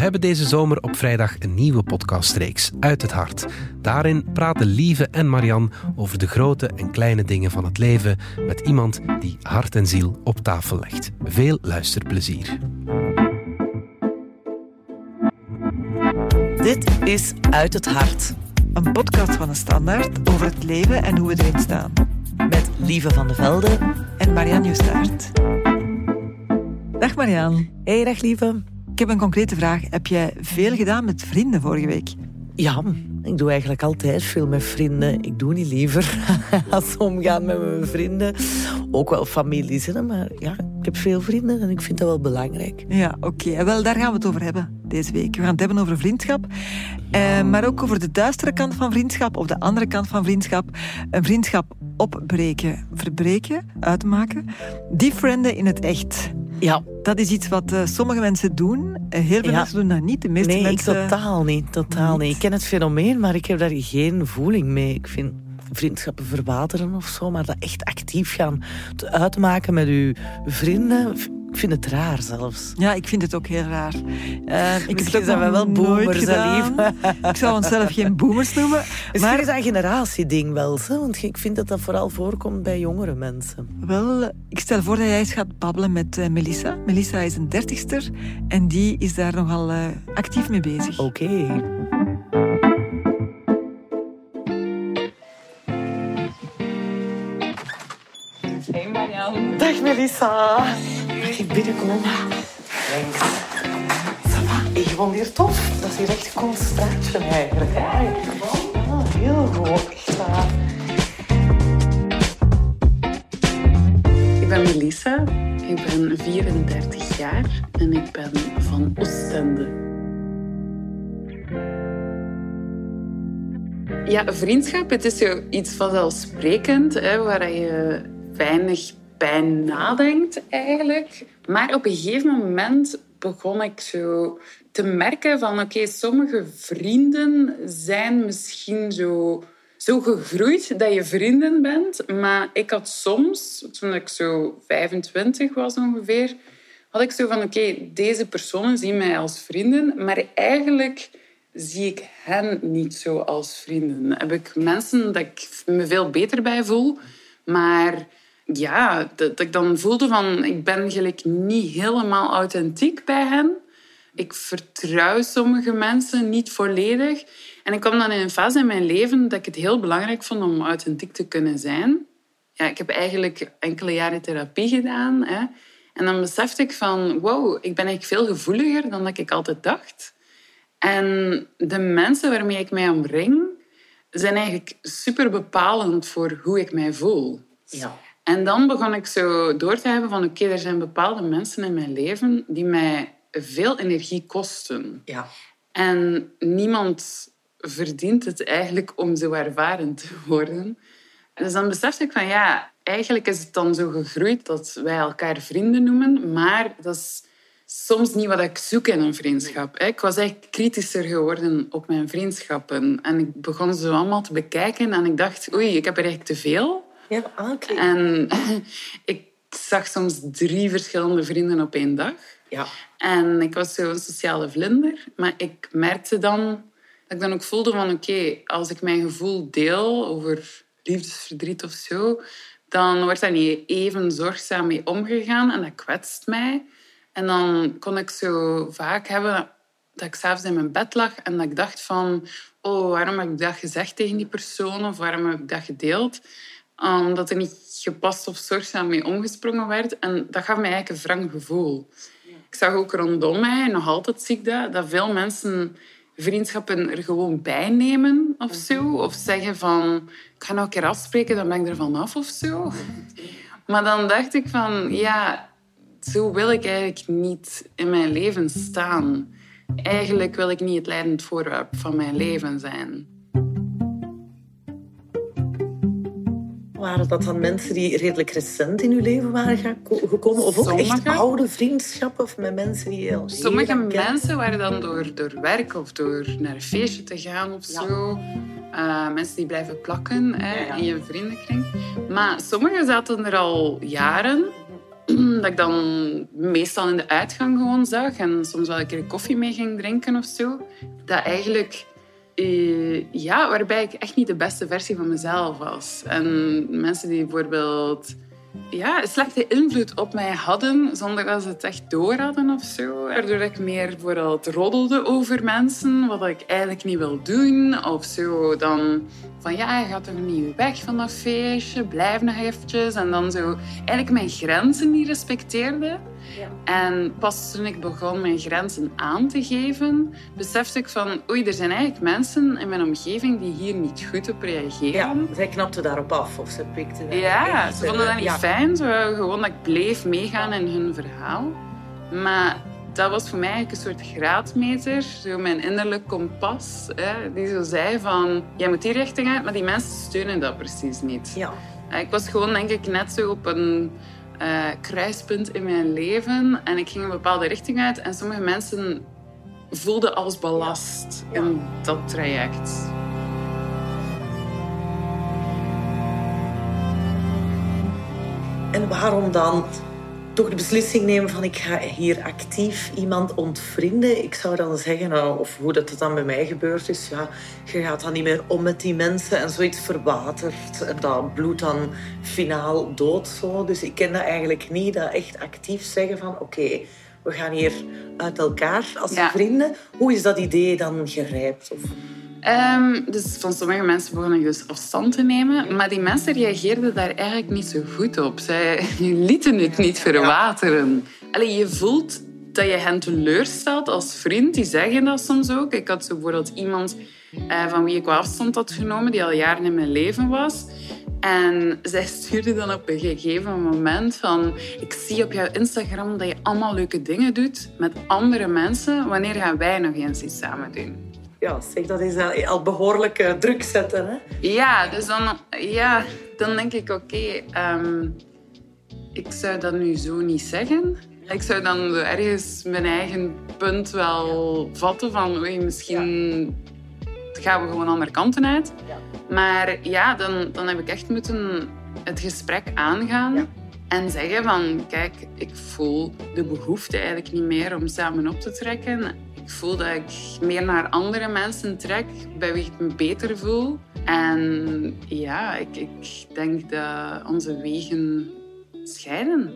hebben deze zomer op vrijdag een nieuwe podcastreeks, Uit het Hart. Daarin praten Lieve en Marian over de grote en kleine dingen van het leven met iemand die hart en ziel op tafel legt. Veel luisterplezier. Dit is Uit het Hart. Een podcast van de Standaard over het leven en hoe we erin staan. Met Lieve van de Velde en Marianne Justaert. Dag Marianne. Hey, dag Lieve. Ik heb een concrete vraag. Heb jij veel gedaan met vrienden vorige week? Ja, ik doe eigenlijk altijd veel met vrienden. Ik doe niet liever als omgaan met mijn vrienden. Ook wel familie, maar ja, ik heb veel vrienden en ik vind dat wel belangrijk. Ja, oké. Wel, daar gaan we het over hebben deze week. We gaan het hebben over vriendschap, eh, maar ook over de duistere kant van vriendschap, of de andere kant van vriendschap. Een vriendschap opbreken, verbreken, uitmaken. Die frienden in het echt. Ja. Dat is iets wat uh, sommige mensen doen. Uh, heel veel mensen doen dat niet. De meeste nee, mensen... ik totaal niet. Totaal niet. niet. Ik ken het fenomeen, maar ik heb daar geen voeling mee. Ik vind vriendschappen verwateren of zo, maar dat echt actief gaan uitmaken met uw vrienden, ik vind het raar zelfs. Ja, ik vind het ook heel raar. Uh, ik Misschien zijn we wel boomers, lief. ik zou onszelf geen boomers noemen. Maar het is een generatieding wel, want ik vind dat dat vooral voorkomt bij jongere mensen. Wel, ik stel voor dat jij eens gaat babbelen met uh, Melissa. Melissa is een dertigster en die is daar nogal uh, actief mee bezig. Oké. Okay. Dag Melissa. Binnenkomen? Thanks. Ça Ik vond hier tof. Dat is hier echt een concentraatje eigenlijk. Ja, ah, heel goed. Ik ben Melissa. Ik ben 34 jaar en ik ben van Oostende. Ja, vriendschap, het is zo iets vanzelfsprekend, hè, waar je weinig bij nadenkt eigenlijk. Maar op een gegeven moment begon ik zo te merken van oké, sommige vrienden zijn misschien zo, zo gegroeid dat je vrienden bent. Maar ik had soms, toen ik zo 25 was ongeveer, had ik zo van oké, deze personen zien mij als vrienden, maar eigenlijk zie ik hen niet zo als vrienden. Heb ik mensen dat ik me veel beter bij voel, maar ja, dat, ik dan voelde van ik ben gelijk niet helemaal authentiek bij hen. Ik vertrouw sommige mensen niet volledig. En ik kwam dan in een fase in mijn leven dat ik het heel belangrijk vond om authentiek te kunnen zijn. Ja, ik heb eigenlijk enkele jaren therapie gedaan. Hè. En dan besefte ik van, wow, ik ben eigenlijk veel gevoeliger dan dat ik altijd dacht. En de mensen waarmee ik mij omring, zijn eigenlijk super bepalend voor hoe ik mij voel. Ja. En dan begon ik zo door te hebben van oké, er zijn bepaalde mensen in mijn leven die mij veel energie kosten. Ja. En niemand verdient het eigenlijk om zo ervaren te worden. Dus dan besefte ik van ja, eigenlijk is het dan zo gegroeid dat wij elkaar vrienden noemen, maar dat is soms niet wat ik zoek in een vriendschap. Ik was eigenlijk kritischer geworden op mijn vriendschappen. En ik begon ze allemaal te bekijken en ik dacht, oei, ik heb er eigenlijk te veel. Ja, oké. En ik zag soms drie verschillende vrienden op één dag. Ja. En ik was zo'n sociale vlinder. Maar ik merkte dan dat ik dan ook voelde van... Oké, als ik mijn gevoel deel over liefdesverdriet of zo... dan wordt daar niet even zorgzaam mee omgegaan. En dat kwetst mij. En dan kon ik zo vaak hebben dat ik s'avonds in mijn bed lag en dat ik dacht van... Oh, waarom heb ik dat gezegd tegen die persoon? Of waarom heb ik dat gedeeld? Omdat er niet gepast of zorgzaam mee omgesprongen werd. En dat gaf mij eigenlijk een wrang gevoel. Ik zag ook rondom mij, nog altijd zie ik dat, dat veel mensen vriendschappen er gewoon bij nemen of zo. Of zeggen van, ik ga nou een keer afspreken, dan ben ik er vanaf of zo. Maar dan dacht ik van, ja, zo wil ik eigenlijk niet in mijn leven staan. Eigenlijk wil ik niet het leidend voorwerp van mijn leven zijn. Waren dat dan mensen die redelijk recent in uw leven waren gekomen? Of ook Sommige, echt oude vriendschappen of met mensen die heel Sommige mensen waren dan door, door werk of door naar een feestje te gaan of zo. Uh, mensen die blijven plakken hè, in je vriendenkring. Maar sommigen zaten er al jaren. dat ik dan meestal in de uitgang gewoon zag en soms wel een keer koffie mee ging drinken of zo. Dat eigenlijk, eh, ja, waarbij ik echt niet de beste versie van mezelf was. En mensen die bijvoorbeeld ja, slechte invloed op mij hadden, zonder dat ze het echt door hadden of zo. Waardoor ik meer bijvoorbeeld roddelde over mensen, wat ik eigenlijk niet wil doen. Of zo dan van ja, je gaat toch niet weg van dat feestje, blijf nog eventjes. En dan zo eigenlijk mijn grenzen niet respecteerde. En pas toen ik begon mijn grenzen aan te geven, besefte ik van oei, er zijn eigenlijk mensen in mijn omgeving die hier niet goed op reageren. Ja, zij knapte daarop af of ze pikte Ja, ze vonden dat niet fijn. Ze gewoon dat ik bleef meegaan in hun verhaal. Maar dat was voor mij eigenlijk een soort graadmeter, zo mijn innerlijk kompas, hè, die zo zei van, jij moet die richting uit, maar die mensen steunen dat precies niet. Ja. Ik was gewoon, denk ik, net zo op een uh, kruispunt in mijn leven en ik ging een bepaalde richting uit en sommige mensen voelden als ballast in dat traject. En waarom dan toch de beslissing nemen van ik ga hier actief iemand ontvrienden. Ik zou dan zeggen, nou, of hoe dat dan bij mij gebeurd is, ja, je gaat dan niet meer om met die mensen en zoiets verwatert en dat bloed dan finaal dood zo. Dus ik ken dat eigenlijk niet, dat echt actief zeggen van oké, we gaan hier uit elkaar als vrienden. Hoe is dat idee dan gerijpt? Of... Um, dus van sommige mensen begon ik dus afstand te nemen. Maar die mensen reageerden daar eigenlijk niet zo goed op. Zij lieten het niet verwateren. Allee, je voelt dat je hen teleurstelt als vriend. Die zeggen dat soms ook. Ik had zo bijvoorbeeld iemand uh, van wie ik wel afstand had genomen, die al jaren in mijn leven was. En zij stuurde dan op een gegeven moment van... Ik zie op jouw Instagram dat je allemaal leuke dingen doet met andere mensen. Wanneer gaan wij nog eens iets samen doen? Ja, zeg, dat is al behoorlijk uh, druk zetten. Hè? Ja, dus dan, ja, dan denk ik, oké, ehm, ik zou dat nu zo niet zeggen. Ik zou dan ergens mijn eigen punt wel vatten van, oei, misschien gaan we gewoon andere kanten uit. Maar ja, dan, dan heb ik echt moeten het gesprek aangaan. En zeggen van, kijk, ik voel de behoefte eigenlijk niet meer om samen op te trekken. Ik voel dat ik meer naar andere mensen trek, bij wie ik me beter voel. En ja, ik, ik denk dat onze wegen scheiden.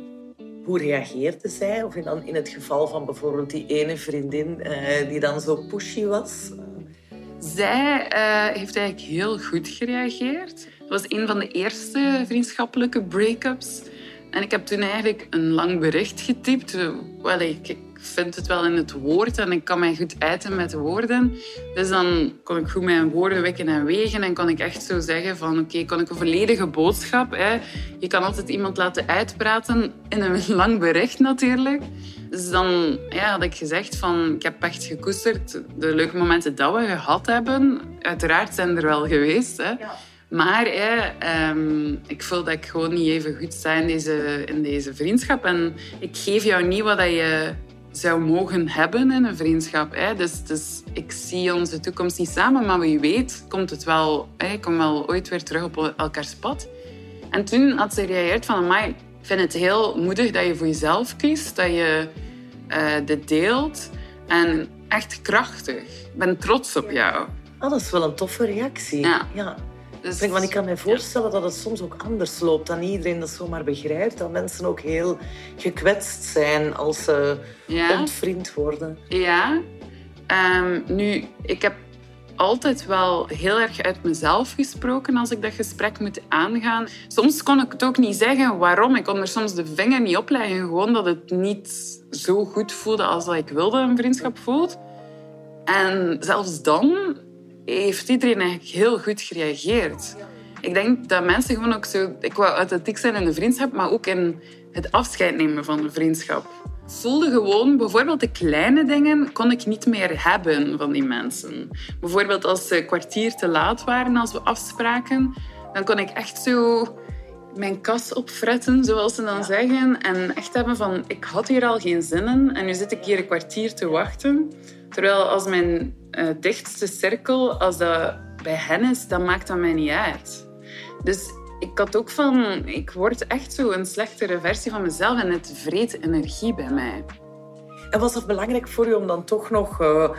Hoe reageerde zij? Of dan in het geval van bijvoorbeeld die ene vriendin eh, die dan zo pushy was? Zij uh, heeft eigenlijk heel goed gereageerd. Het was een van de eerste vriendschappelijke break-ups. En ik heb toen eigenlijk een lang bericht getypt. Wel, ik, vind het wel in het woord en ik kan mij goed uiten met woorden. Dus dan kon ik goed mijn woorden wikken en wegen en kon ik echt zo zeggen van oké, okay, kon ik een volledige boodschap. Hè. Je kan altijd iemand laten uitpraten in een lang bericht natuurlijk. Dus dan ja, had ik gezegd van ik heb echt gekoesterd de leuke momenten dat we gehad hebben. Uiteraard zijn er wel geweest. Hè. Maar ehm, ik voel dat ik gewoon niet even goed sta in deze, in deze vriendschap. En ik geef jou niet wat je zou mogen hebben in een vriendschap. Hè. Dus, dus ik zie onze toekomst niet samen, maar wie weet komt het wel, hè, kom wel ooit weer terug op elkaars pad. En toen had ze gereageerd van, mij, ik vind het heel moedig dat je voor jezelf kiest, dat je uh, dit deelt. En echt krachtig. Ik ben trots op jou. Oh, dat is wel een toffe reactie. Ja. ja. Dus, want ik kan me voorstellen dat het soms ook anders loopt dan iedereen dat zomaar begrijpt. Dat mensen ook heel gekwetst zijn als ze ja. ontvriend worden. Ja. Um, nu, ik heb altijd wel heel erg uit mezelf gesproken als ik dat gesprek moet aangaan. Soms kon ik het ook niet zeggen waarom. Ik kon er soms de vinger niet opleggen. Gewoon dat het niet zo goed voelde als dat ik wilde een vriendschap voelt. En zelfs dan heeft iedereen eigenlijk heel goed gereageerd. Ik denk dat mensen gewoon ook zo... Ik wou authentiek zijn in de vriendschap, maar ook in het afscheid nemen van de vriendschap. Ik voelde gewoon, bijvoorbeeld de kleine dingen kon ik niet meer hebben van die mensen. Bijvoorbeeld als ze een kwartier te laat waren als we afspraken, dan kon ik echt zo mijn kas opfretten, zoals ze dan zeggen. En echt hebben van, ik had hier al geen zin in en nu zit ik hier een kwartier te wachten. Terwijl als mijn uh, dichtste cirkel, als dat bij hen is, dan maakt dat mij niet uit. Dus ik had ook van, ik word echt zo een slechtere versie van mezelf en het vreet energie bij mij. En was het belangrijk voor u om dan toch nog uh,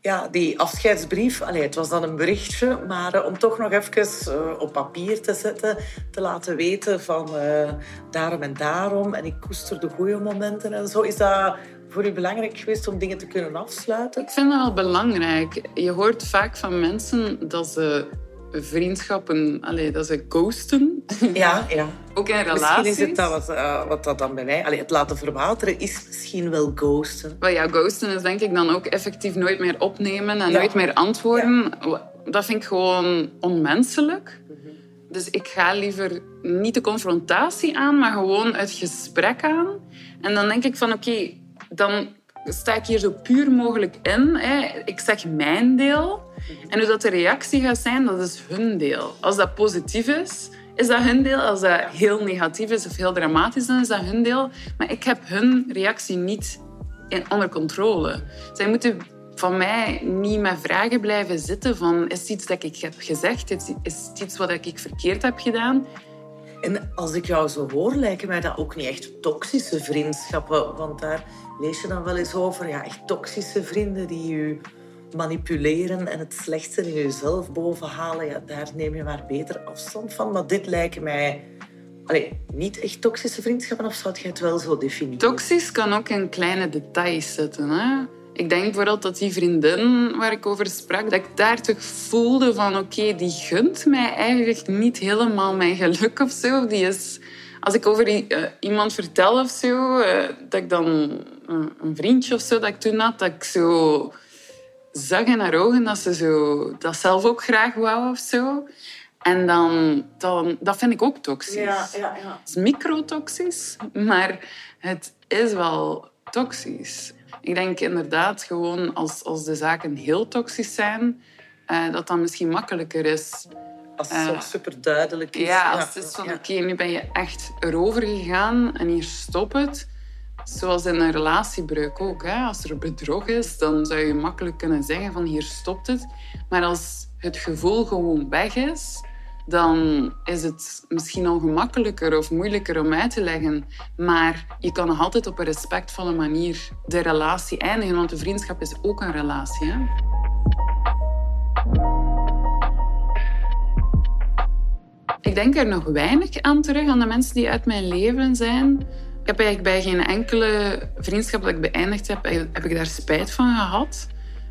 ja, die afscheidsbrief, allee, het was dan een berichtje, maar uh, om toch nog even op papier te zetten, te laten weten van daarom en daarom en ik koester de goede momenten en zo. Is dat voor u belangrijk geweest om dingen te kunnen afsluiten? Ik vind dat wel belangrijk. Je hoort vaak van mensen dat ze vriendschappen, allee, dat ze ghosten. Ja, ja. Ook in relaties. Misschien is het dat wat, uh, wat dat dan bij mij... Allee, het laten verwateren is misschien wel ghosten. Wel ja, ghosten is denk ik dan ook effectief nooit meer opnemen en nooit meer antwoorden. Ja. Dat vind ik gewoon onmenselijk. Mm -hmm. Dus ik ga liever niet de confrontatie aan, maar gewoon het gesprek aan. En dan denk ik van, oké, okay, dan sta ik hier zo puur mogelijk in. Hè. Ik zeg mijn deel. En hoe dat de reactie gaat zijn, dat is hun deel. Als dat positief is, is dat hun deel. Als dat heel negatief is of heel dramatisch, dan is dat hun deel. Maar ik heb hun reactie niet in, onder controle. Zij moeten van mij niet met vragen blijven zitten van is het iets dat ik heb gezegd? Is het iets wat ik verkeerd heb gedaan? En als ik jou zo hoor, lijken mij dat ook niet echt toxische vriendschappen. Want daar lees je dan wel eens over. Ja, echt toxische vrienden die je manipuleren en het slechtste in jezelf bovenhalen. Ja, daar neem je maar beter afstand van. Maar dit lijken mij Allee, niet echt toxische vriendschappen, of zou je het wel zo definiëren? Toxisch kan ook in kleine details zitten. Hè? Ik denk bijvoorbeeld dat die vriendin waar ik over sprak, dat ik daar toch voelde van oké, okay, die gunt mij eigenlijk niet helemaal mijn geluk of zo. Die is, als ik over uh, iemand vertel of zo, uh, dat ik dan uh, een vriendje of zo dat ik toen had, dat ik zo zag in haar ogen dat ze zo, dat zelf ook graag wou of zo. En dan, dan, dat vind ik ook toxisch. Ja, ja, ja. Het is microtoxisch, maar het is wel toxisch. Ik denk inderdaad gewoon als, als de zaken heel toxisch zijn, uh, dat dat misschien makkelijker is. Als het uh, super duidelijk is. Ja, als het is van oké, okay, nu ben je echt erover gegaan en hier stop het. Zoals in een relatiebreuk ook. Hè? Als er bedrog is, dan zou je makkelijk kunnen zeggen van hier stopt het. Maar als het gevoel gewoon weg is, dan is het misschien ongemakkelijker of moeilijker om uit te leggen. Maar je kan nog altijd op een respectvolle manier de relatie eindigen, want de vriendschap is ook een relatie. Hè? Ik denk er nog weinig aan terug, aan de mensen die uit mijn leven zijn. Ik heb eigenlijk bij geen enkele vriendschap dat ik beëindigd heb, heb ik daar spijt van gehad.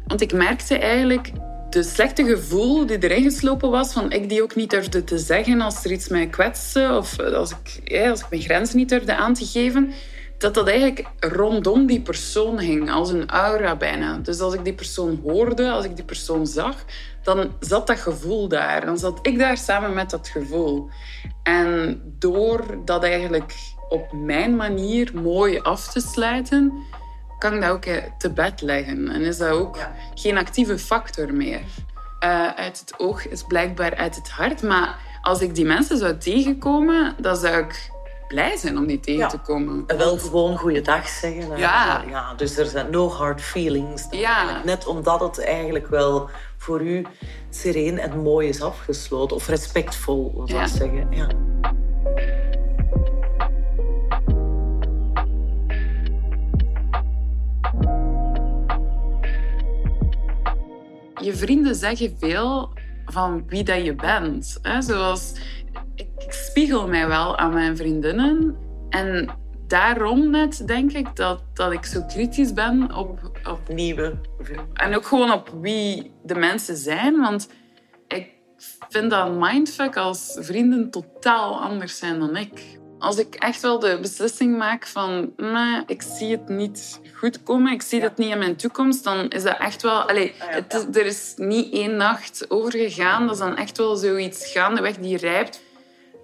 Want ik merkte eigenlijk de slechte gevoel die erin geslopen was, van ik die ook niet durfde te zeggen als er iets mij kwetste of als ik, als ik mijn grenzen niet durfde aan te geven, dat dat eigenlijk rondom die persoon hing, als een aura bijna. Dus als ik die persoon hoorde, als ik die persoon zag, dan zat dat gevoel daar. Dan zat ik daar samen met dat gevoel. En door dat eigenlijk op mijn manier mooi af te sluiten, kan ik dat ook te bed leggen. En is dat ook geen actieve factor meer. Uh, uit het oog is blijkbaar uit het hart. Maar als ik die mensen zou tegenkomen, dan zou ik blij zijn om die tegen ja. te komen. En wel gewoon goeiedag zeggen. Ja. ja. Dus er zijn no hard feelings. Ja. Net omdat het eigenlijk wel voor u sereen en mooi is afgesloten. Of respectvol, zou ik zeggen. Ja. Je vrienden zeggen veel van wie dat je bent. Hè? Zoals, ik, ik spiegel mij wel aan mijn vriendinnen. En daarom net denk ik dat, dat ik zo kritisch ben op, op nieuwe. En ook gewoon op wie de mensen zijn. Want ik vind dat mindfuck als vrienden totaal anders zijn dan ik. Als ik echt wel de beslissing maak van nee, ik zie het niet goed komen, ik zie dat niet in mijn toekomst, dan is dat echt wel... Allee, het is, er is niet één nacht over gegaan. Dat is dan echt wel zoiets gaandeweg die rijpt.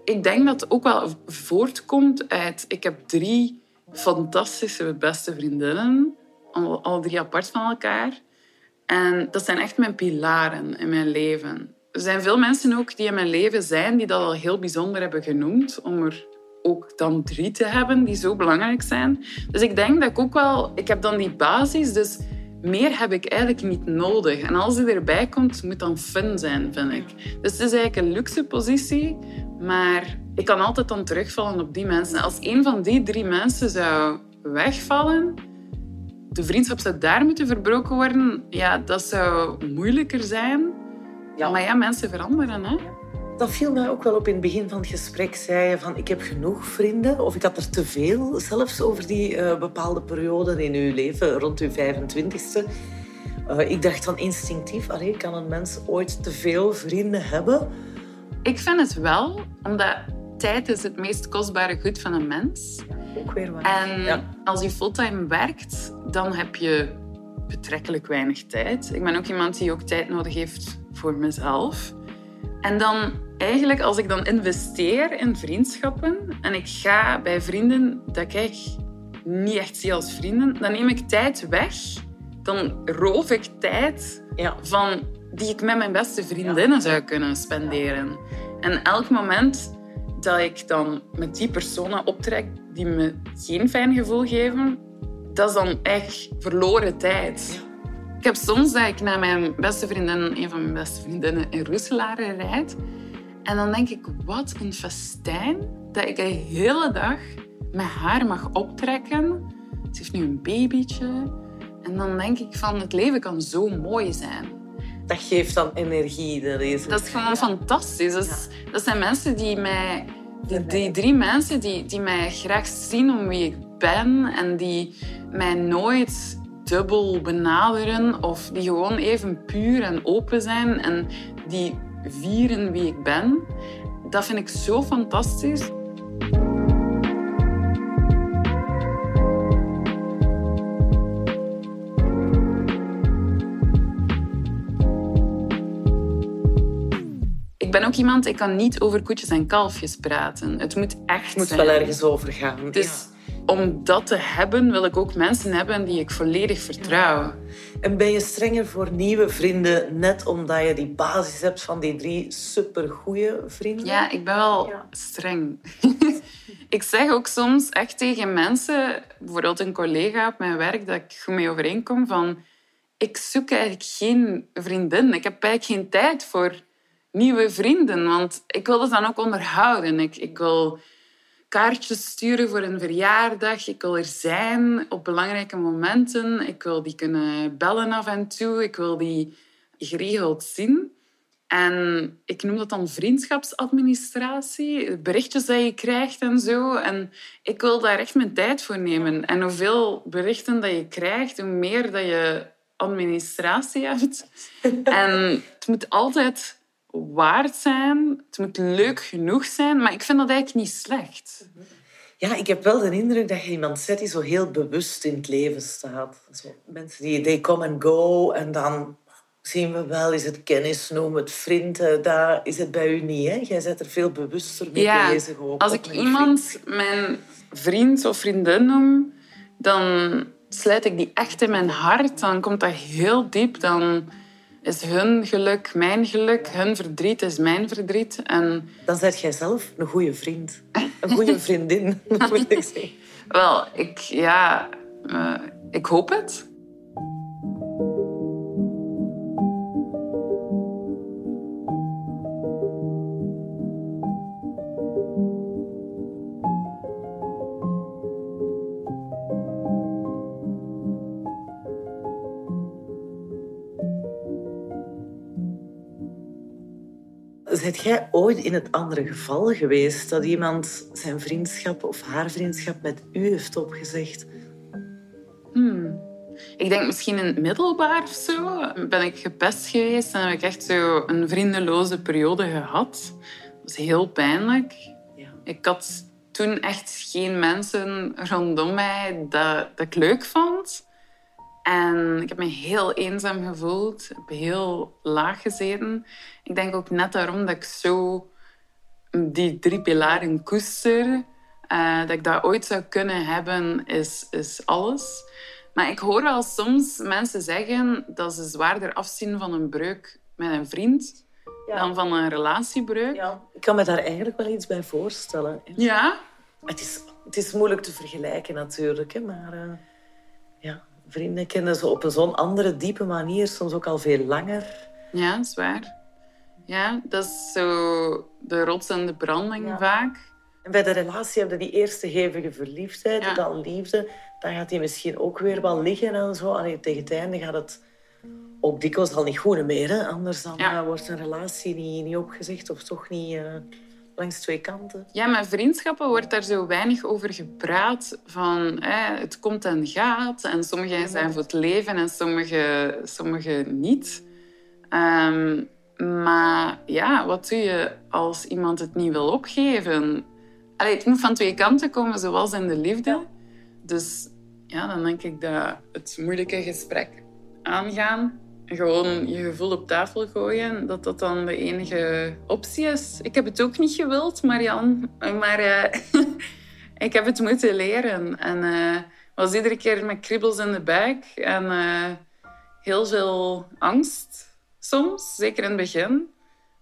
Ik denk dat het ook wel voortkomt uit... Ik heb drie fantastische beste vriendinnen. Al, al drie apart van elkaar. En dat zijn echt mijn pilaren in mijn leven. Er zijn veel mensen ook die in mijn leven zijn die dat al heel bijzonder hebben genoemd. Om er ook dan drie te hebben die zo belangrijk zijn. Dus ik denk dat ik ook wel... Ik heb dan die basis, dus meer heb ik eigenlijk niet nodig. En als die erbij komt, moet dan fun zijn, vind ik. Dus het is eigenlijk een luxe positie, maar ik kan altijd dan terugvallen op die mensen. Als een van die drie mensen zou wegvallen, de vriendschap zou daar moeten verbroken worden, ja, dat zou moeilijker zijn. Ja. Maar ja, mensen veranderen, hè. Dat viel mij ook wel op in het begin van het gesprek. Zei je van, ik heb genoeg vrienden. Of ik had er te veel, zelfs over die uh, bepaalde perioden in uw leven, rond uw 25ste. Uh, ik dacht dan instinctief, allee, kan een mens ooit te veel vrienden hebben? Ik vind het wel, omdat tijd is het meest kostbare goed van een mens. Ook weer waar. En als je fulltime werkt, dan heb je betrekkelijk weinig tijd. Ik ben ook iemand die ook tijd nodig heeft voor mezelf. En dan eigenlijk, als ik dan investeer in vriendschappen en ik ga bij vrienden dat ik niet echt zie als vrienden, dan neem ik tijd weg. Dan roof ik tijd ja. van die ik met mijn beste vriendinnen zou kunnen spenderen. En elk moment dat ik dan met die personen optrek die me geen fijn gevoel geven, dat is dan echt verloren tijd. Ik heb soms dat ik naar mijn beste vriendin, een van mijn beste vriendinnen, in Roeselare rijd. En dan denk ik, wat een festijn dat ik de hele dag met haar mag optrekken. Ze heeft nu een babytje. En dan denk ik van, het leven kan zo mooi zijn. Dat geeft dan energie. Dat is, dat is gewoon fantastisch. Dat, dat, zijn mensen die mij... Die, die drie mensen die, die mij graag zien om wie ik ben. En die mij nooit dubbel benaderen of die gewoon even puur en open zijn en die vieren wie ik ben. Dat vind ik zo fantastisch. Ik ben ook iemand, ik kan niet over koetjes en kalfjes praten. Het moet echt Het moet zijn. wel ergens over gaan. Dus om dat te hebben, wil ik ook mensen hebben die ik volledig vertrouw. En ben je strenger voor nieuwe vrienden, net omdat je die basis hebt van die drie supergoeie vrienden? Ja, ik ben wel streng. ik zeg ook soms echt tegen mensen, bijvoorbeeld een collega op mijn werk, dat ik goed mee overeenkom, van ik zoek eigenlijk geen vriendin. Ik heb eigenlijk geen tijd voor nieuwe vrienden, want ik wil dat dan ook onderhouden. Ik, ik wil kaartjes sturen voor een verjaardag. Ik wil er zijn op belangrijke momenten. Ik wil die kunnen bellen af en toe. Ik wil die geregeld zien. En ik noem dat dan vriendschapsadministratie. Berichtjes dat je krijgt en zo. En ik wil daar echt mijn tijd voor nemen. En hoeveel berichten dat je krijgt, hoe meer dat je administratie hebt. En het moet altijd waard zijn. Het moet leuk genoeg zijn, maar ik vind dat eigenlijk niet slecht. Ja, ik heb wel de indruk dat je iemand zet die zo heel bewust in het leven staat. Zo, mensen die they come and go en dan zien we wel, is het kennis noemen, het vrienden, daar is het bij u niet. Hè? Jij zet er veel bewuster mee ja, bezig. Ook, als ik iemand mijn vriend of vriendin noem, dan sluit ik die echt in mijn hart. Dan komt dat heel diep. Dan is hun geluk mijn geluk, hun verdriet is mijn verdriet. En... Dan zet jij zelf een goede vriend. Een goede vriendin, moet ik zeggen. Wel, ik, ja, uh, ik hoop het. Zet jij ooit in het andere geval geweest dat iemand zijn vriendschap of haar vriendschap met u heeft opgezegd? Hmm. Ik denk misschien in het middelbaar of zo ben ik gepest geweest en heb ik echt zo een vriendeloze periode gehad. Dat was heel pijnlijk. Ja. Ik had toen echt geen mensen rondom mij dat, dat ik leuk vond. En ik heb me heel eenzaam gevoeld. Heb heel laag gezeten. Ik denk ook net daarom dat ik zo die drie pilaren koester. Uh, dat ik dat ooit zou kunnen hebben, is, is alles. Maar ik hoor wel soms mensen zeggen dat ze zwaarder afzien van een breuk met een vriend dan van een relatiebreuk. Ja, ik kan me daar eigenlijk wel iets bij voorstellen. Ja? Het is, het is moeilijk te vergelijken natuurlijk, hè, maar uh, ja vrienden kennen, zo op een zo'n andere, diepe manier, soms ook al veel langer. Ja, dat is waar. Ja, dat is zo de rots en de branding vaak. En bij de relatie heb je die eerste hevige verliefdheid, ja. dan liefde. Dan gaat die misschien ook weer wel liggen en zo. Allee, tegen het einde gaat het ook dikwijls al niet goed meer. Hè? Anders dan ja. uh, wordt een relatie niet, niet opgezegd of toch niet uh, langs twee kanten. Ja, met vriendschappen wordt daar zo weinig over gepraat. Van hè, het komt en gaat. En sommige zijn voor het leven en sommige, sommige niet. Um, maar ja, wat doe je als iemand het niet wil opgeven? Allee, het moet van twee kanten komen, zoals in de liefde. Dus ja, dan denk ik dat het moeilijke gesprek aangaan, gewoon je gevoel op tafel gooien, dat dat dan de enige optie is. Ik heb het ook niet gewild, Marian, maar uh, ik heb het moeten leren. En uh, was iedere keer met kriebels in de buik en uh, heel veel angst soms, zeker in het begin.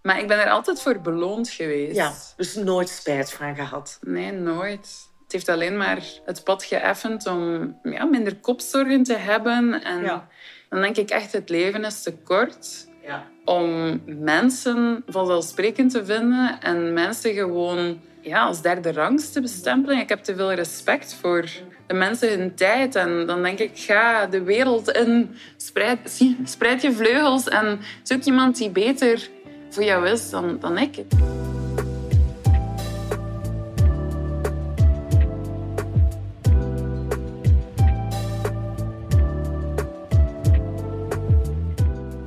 Maar ik ben er altijd voor beloond geweest. Ja, dus nooit spijt van gehad? Nee, nooit. Het heeft alleen maar het pad geëffend om ja, minder kopzorgen te hebben. En dan denk ik echt, het leven is te kort ja. om mensen vanzelfsprekend te vinden en mensen gewoon ja, als derde rangs te bestempelen. Ik heb te veel respect voor de mensen hun tijd. En dan denk ik, ga de wereld in, spreid, spreid je vleugels en zoek iemand die beter voor jou is dan, dan ik.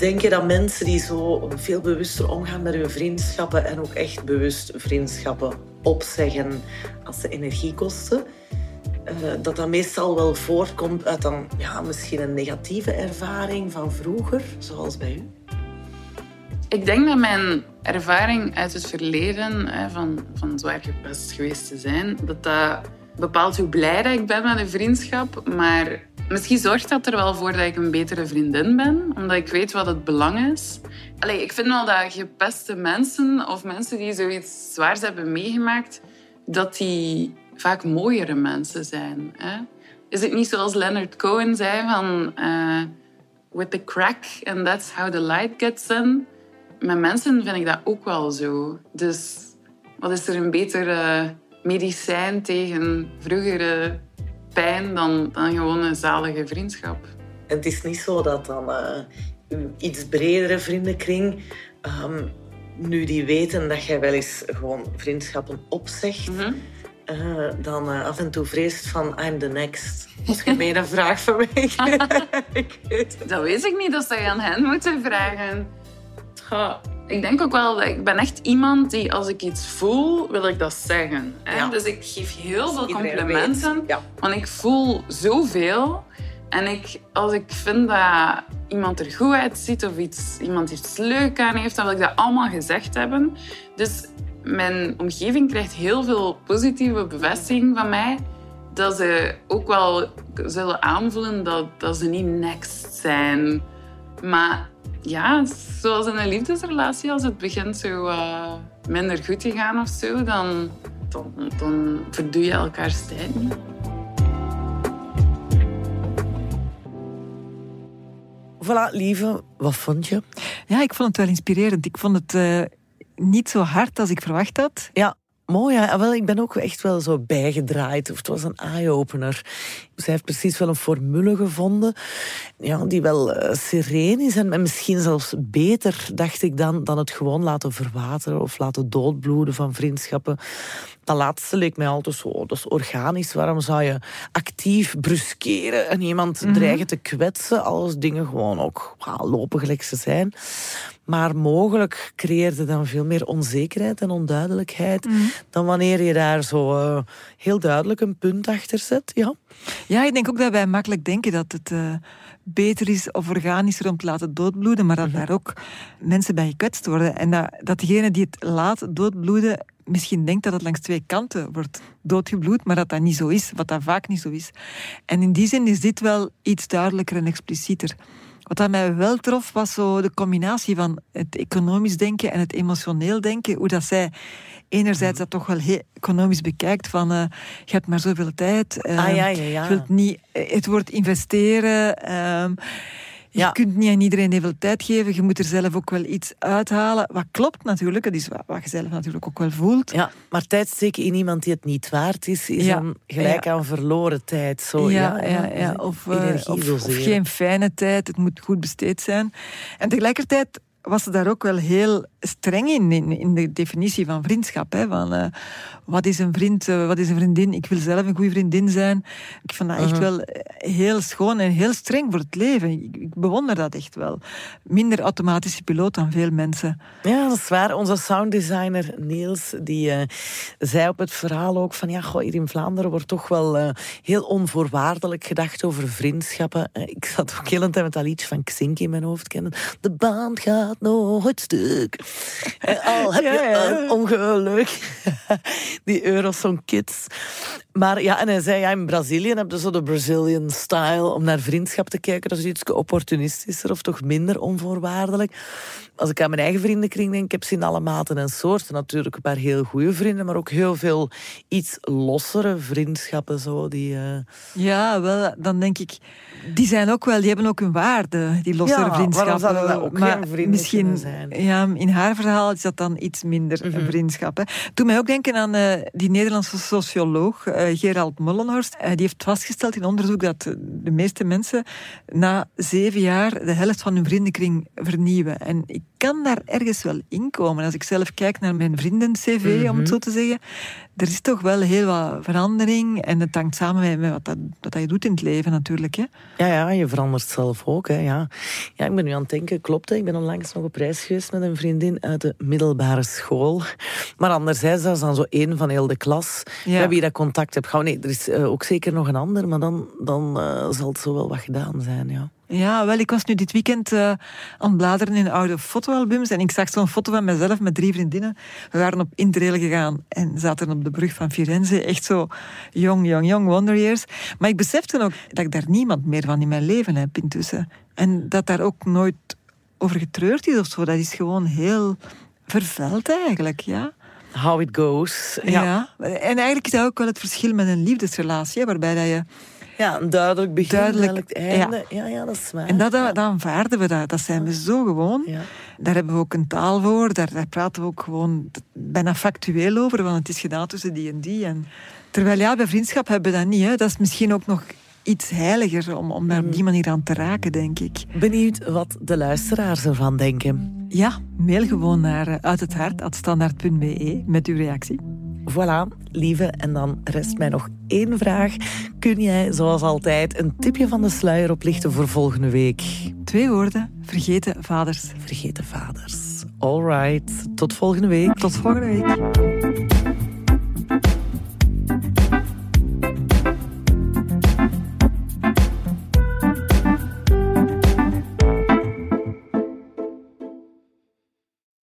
Denk je dat mensen die zo veel bewuster omgaan met hun vriendschappen en ook echt bewust vriendschappen opzeggen als ze energie kosten, uh, dat dat meestal wel voortkomt uit dan ja, misschien een negatieve ervaring van vroeger, zoals bij u? Ik denk dat mijn ervaring uit het verleden, van, van zwaar gepest geweest te zijn, dat dat bepaalt hoe blij dat ik ben met een vriendschap. Maar misschien zorgt dat er wel voor dat ik een betere vriendin ben, omdat ik weet wat het belang is. Allee, ik vind wel dat gepeste mensen of mensen die zoiets zwaars hebben meegemaakt, dat die vaak mooiere mensen zijn. Hè? Is het niet zoals Leonard Cohen zei van uh, with the crack and that's how the light gets in? Met mensen vind ik dat ook wel zo. Dus wat is er een betere medicijn tegen vroegere pijn dan, dan gewoon een zalige vriendschap? En het is niet zo dat dan uh, uw iets bredere vriendenkring um, nu die weten dat jij wel eens gewoon vriendschappen opzegt. Mm -hmm uh, dan uh, af en toe vreest van I'm the next. Als je mij een vraag van mij ik weet Dat weet ik niet, dat zou je aan hen moeten vragen. Ik denk ook wel dat ik ben echt iemand die als ik iets voel, wil ik dat zeggen. Hè? Dus ik geef heel veel complimenten, ja. want ik voel zoveel. En ik, als ik vind dat iemand er goed uitziet of iets, iemand iets leuk aan heeft, dan wil ik dat allemaal gezegd hebben. Dus mijn omgeving krijgt heel veel positieve bevestiging van mij. Dat ze ook wel zullen aanvoelen dat, dat ze niet next zijn. Maar ja, zoals in een liefdesrelatie, als het begint zo uh, minder goed te gaan of zo, dan, dan, dan verdoe je elkaars tijd niet. Voilà, lieve, wat vond je? Ja, ik vond het wel inspirerend. Ik vond het uh, niet zo hard als ik verwacht had. Ja, mooi. Ja. Wel, ik ben ook echt wel zo bijgedraaid. Of het was een eye-opener. Zij heeft precies wel een formule gevonden ja, die wel uh, is en misschien zelfs beter, dacht ik dan, dan het gewoon laten verwateren of laten doodbloeden van vriendschappen. Dat laatste leek mij altijd zo, dat is organisch. Waarom zou je actief bruskeren en iemand mhm. dreigen te kwetsen als dingen gewoon ook lopen gelijk ze zijn? Maar mogelijk creëerde dan veel meer onzekerheid en onduidelijkheid mhm. dan wanneer je daar zo uh, heel duidelijk een punt achter zet. Ja. Ja, ik denk ook dat wij makkelijk denken dat het uh, beter is of organischer om te laten doodbloeden, maar dat mm daar ook mensen bij gekwetst worden. En dat, dat degene die het laat doodbloeden misschien denkt dat het langs twee kanten wordt doodgebloed, maar dat dat niet zo is, wat dat vaak niet zo is. En in die zin is dit wel iets duidelijker en explicieter. Wat dat mij wel trof, was zo de combinatie van het economisch denken en het emotioneel denken. Hoe dat zij enerzijds dat toch wel heel economisch bekijkt, van uh, je hebt maar zoveel tijd. Uh, ah, ja, ja, ja. Je wilt niet, het woord investeren... Uh, je kunt niet aan iedereen heel veel tijd geven. Je moet er zelf ook wel iets uithalen. Wat klopt natuurlijk. Dat is wat, je zelf natuurlijk ook wel voelt. Ja, maar tijd steken in iemand die het niet waard is, is dan gelijk aan verloren tijd. Zo, ja, ja, ja, Of, uh, of, of, geen fijne tijd. Het moet goed besteed zijn. En tegelijkertijd was ze daar ook wel heel streng in, in, de definitie van vriendschap. Hè? Van, uh, wat is een vriend, uh, wat is een vriendin? Ik wil zelf een goede vriendin zijn. Ik vind dat echt uh-huh. wel eh, heel schoon en heel streng voor het leven. Ik, ik, bewonder dat echt wel. Minder automatische piloot dan veel mensen. Ja, dat is waar. Onze sounddesigner Niels, die zei op het verhaal ook van ja, goh, hier in Vlaanderen wordt toch wel heel onvoorwaardelijk gedacht over vriendschappen. ik zat ook heel een tijd met dat liedje van Xink in mijn hoofd kennen. De baan gaat nooit stuk. Al heb je een ongeluk. Die Eurosong Kids. Maar ja, en hij zei, ja, in Brazilië heb je zo de Brazilian style om naar vriendschap te kijken. Dat is iets opportunistischer of toch minder onvoorwaardelijk. Als ik aan mijn eigen vriendenkring denk, ik heb ze in alle maten en soorten. Natuurlijk een paar heel goede vrienden, maar ook heel veel iets lossere vriendschappen. Zo, die, uh... Ja, wel, dan denk ik die zijn ook wel, die hebben ook een waarde, die lossere ja, vriendschappen. dat ook maar misschien, zijn? Ja, in haar verhaal is dat dan iets minder mm -hmm. vriendschappen. Doe mij ook denken aan uh, die Nederlandse socioloog uh, Gerald Mullenhorst. Uh, die heeft vastgesteld in onderzoek dat de meeste mensen na zeven jaar de helft van hun vriendenkring vernieuwen. En ik kan daar ergens wel inkomen. Als ik zelf kijk naar mijn vrienden-cv, om het mhm. zo te zeggen, er is toch wel heel wat verandering. En het hangt samen met wat, dat, wat je doet in het leven natuurlijk. Hè. Ja, ja, je verandert zelf ook. Hè, ja. ja, ik ben nu aan het denken, klopt. Hè. Ik ben onlangs nog op reis geweest met een vriendin uit de middelbare school. Maar anderzijds, dat is dan zo één van heel de klas. Ja. Met wie dat contact heb. nee, er is uh, ook zeker nog een ander, maar dan, dan uh, zal het zo wel wat gedaan zijn, ja. Ja, wel, ik was nu dit weekend uh, aan het bladeren in oude fotoalbums en ik zag zo'n foto van mezelf met drie vriendinnen. We waren op Interrail gegaan en zaten op de brug van Firenze. Echt zo jong, jong, jong, wonder years. Maar ik besefte ook dat ik daar niemand meer van in mijn leven heb intussen. En dat daar ook nooit over getreurd is of zo. Dat is gewoon heel vervuild eigenlijk, ja. How it goes. Ja. ja. En eigenlijk is dat ook wel het verschil met een liefdesrelatie, waarbij dat je ja, een duidelijk begin, duidelijk, einde. Ja. ja. dat is waar. En dat, dat aanvaarden we, dat, dat zijn we zo gewoon. Ja. Daar hebben we ook een taal voor, daar, daar praten we ook gewoon bijna factueel over, want het is gedaan tussen die en die. En, terwijl ja, bij vriendschap hebben we dat niet. Hè. Dat is misschien ook nog iets heiliger om, om daar op die manier aan te raken, denk ik. Benieuwd wat de luisteraars ervan denken. Ja, mail gewoon naar uit het hart, met uw reactie. Voilà, lieve. En dan rest mij nog één vraag. Kun jij, zoals altijd, een tipje van de sluier oplichten voor volgende week? Twee woorden. Vergeten vaders. Vergeten vaders. All right. Tot volgende week. Tot volgende week.